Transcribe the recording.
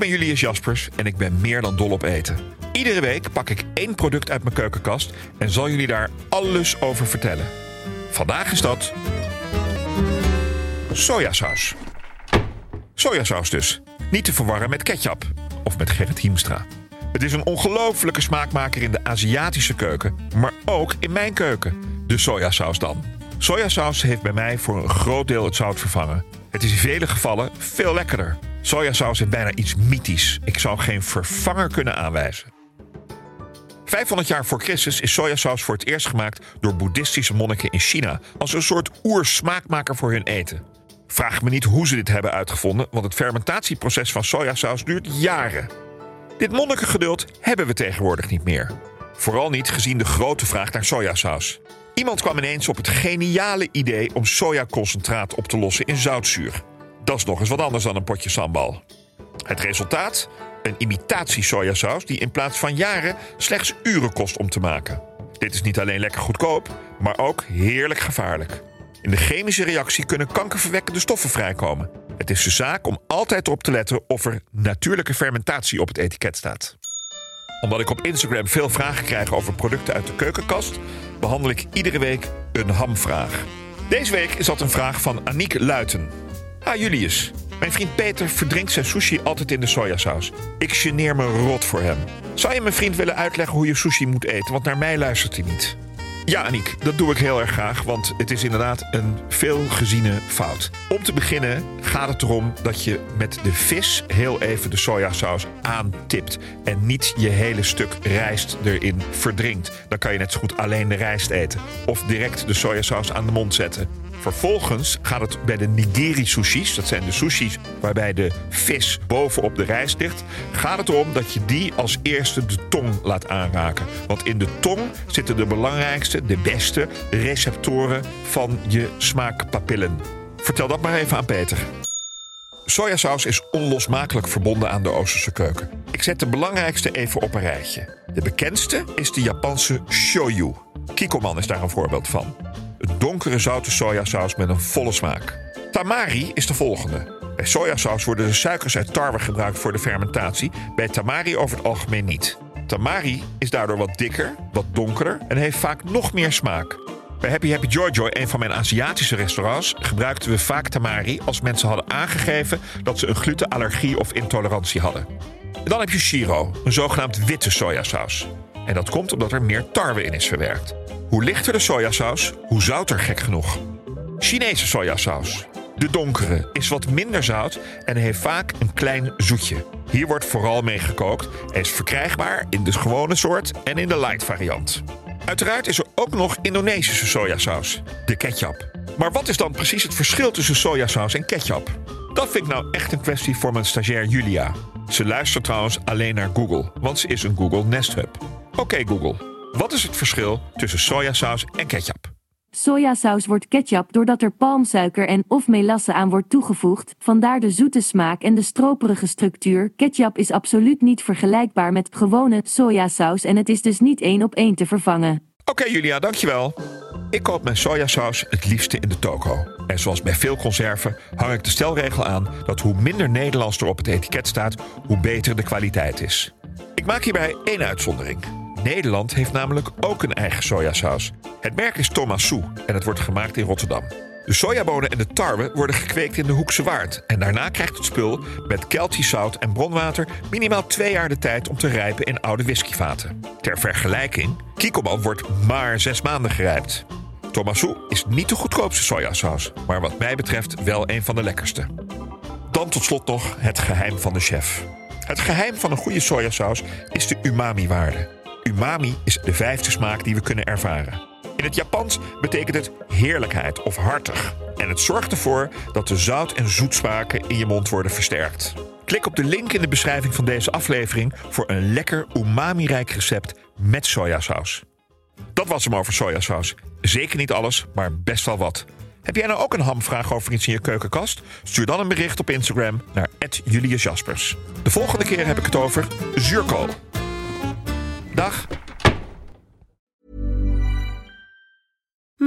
Ben Julius Jaspers en ik ben meer dan dol op eten. Iedere week pak ik één product uit mijn keukenkast en zal jullie daar alles over vertellen. Vandaag is dat. sojasaus. Sojasaus dus. Niet te verwarren met ketchup of met Gerrit Hiemstra. Het is een ongelofelijke smaakmaker in de Aziatische keuken, maar ook in mijn keuken. De sojasaus dan. Sojasaus heeft bij mij voor een groot deel het zout vervangen. Het is in vele gevallen veel lekkerder. Sojasaus heeft bijna iets mythisch. Ik zou geen vervanger kunnen aanwijzen. 500 jaar voor Christus is sojasaus voor het eerst gemaakt door boeddhistische monniken in China als een soort oersmaakmaker voor hun eten. Vraag me niet hoe ze dit hebben uitgevonden, want het fermentatieproces van sojasaus duurt jaren. Dit monnikengeduld hebben we tegenwoordig niet meer. Vooral niet gezien de grote vraag naar sojasaus. Iemand kwam ineens op het geniale idee om sojaconcentraat op te lossen in zoutzuur. Dat is nog eens wat anders dan een potje sambal. Het resultaat? Een imitatie sojasaus die in plaats van jaren slechts uren kost om te maken. Dit is niet alleen lekker goedkoop, maar ook heerlijk gevaarlijk. In de chemische reactie kunnen kankerverwekkende stoffen vrijkomen. Het is de zaak om altijd erop te letten of er natuurlijke fermentatie op het etiket staat. Omdat ik op Instagram veel vragen krijg over producten uit de keukenkast, behandel ik iedere week een hamvraag. Deze week is dat een vraag van Aniek Luiten. Ah, Julius. Mijn vriend Peter verdrinkt zijn sushi altijd in de sojasaus. Ik geneer me rot voor hem. Zou je mijn vriend willen uitleggen hoe je sushi moet eten? Want naar mij luistert hij niet. Ja, Aniek, dat doe ik heel erg graag, want het is inderdaad een veelgeziene fout. Om te beginnen gaat het erom dat je met de vis heel even de sojasaus aantipt en niet je hele stuk rijst erin verdrinkt. Dan kan je net zo goed alleen de rijst eten of direct de sojasaus aan de mond zetten. Vervolgens gaat het bij de nigiri sushis, dat zijn de sushis waarbij de vis bovenop de rijst ligt, gaat het erom dat je die als eerste de tong laat aanraken. Want in de tong zitten de belangrijkste, de beste receptoren van je smaakpapillen. Vertel dat maar even aan Peter. Sojasaus is onlosmakelijk verbonden aan de Oosterse keuken. Ik zet de belangrijkste even op een rijtje. De bekendste is de Japanse shoyu. Kikkoman is daar een voorbeeld van. Donkere zoute sojasaus met een volle smaak. Tamari is de volgende. Bij sojasaus worden de suikers uit tarwe gebruikt voor de fermentatie. Bij tamari over het algemeen niet. Tamari is daardoor wat dikker, wat donkerder en heeft vaak nog meer smaak. Bij Happy Happy Joy Joy, een van mijn Aziatische restaurants, gebruikten we vaak tamari als mensen hadden aangegeven dat ze een glutenallergie of intolerantie hadden. En dan heb je shiro, een zogenaamd witte sojasaus. En dat komt omdat er meer tarwe in is verwerkt. Hoe lichter de sojasaus, hoe zouter gek genoeg. Chinese sojasaus. De donkere is wat minder zout en heeft vaak een klein zoetje. Hier wordt vooral mee gekookt en is verkrijgbaar in de gewone soort en in de light variant. Uiteraard is er ook nog Indonesische sojasaus, de ketchup. Maar wat is dan precies het verschil tussen sojasaus en ketchup? Dat vind ik nou echt een kwestie voor mijn stagiair Julia. Ze luistert trouwens alleen naar Google, want ze is een Google Nest Hub. Oké Google, wat is het verschil tussen sojasaus en ketchup? Sojasaus wordt ketchup doordat er palmsuiker en of melasse aan wordt toegevoegd, vandaar de zoete smaak en de stroperige structuur. Ketchup is absoluut niet vergelijkbaar met gewone sojasaus en het is dus niet één op één te vervangen. Oké Julia, dankjewel. Ik koop mijn sojasaus het liefste in de toko. En zoals bij veel conserven hang ik de stelregel aan dat hoe minder Nederlands er op het etiket staat, hoe beter de kwaliteit is. Ik maak hierbij één uitzondering. Nederland heeft namelijk ook een eigen sojasaus. Het merk is Thomasou en het wordt gemaakt in Rotterdam. De sojabonen en de tarwe worden gekweekt in de Hoekse Waard. En daarna krijgt het spul met keltisch zout en bronwater minimaal twee jaar de tijd om te rijpen in oude whiskyvaten. Ter vergelijking, Kikkoman wordt maar zes maanden gerijpt. Thomasou is niet de goedkoopste sojasaus, maar wat mij betreft wel een van de lekkerste. Dan tot slot nog het geheim van de chef. Het geheim van een goede sojasaus is de umami-waarde. Umami is de vijfde smaak die we kunnen ervaren. In het Japans betekent het heerlijkheid of hartig. En het zorgt ervoor dat de zout- en zoetsmaken in je mond worden versterkt. Klik op de link in de beschrijving van deze aflevering voor een lekker umami-rijk recept met sojasaus. Dat was hem over sojasaus. Zeker niet alles, maar best wel wat. Heb jij nou ook een hamvraag over iets in je keukenkast? Stuur dan een bericht op Instagram naar Julius. De volgende keer heb ik het over zuurkool. Dag.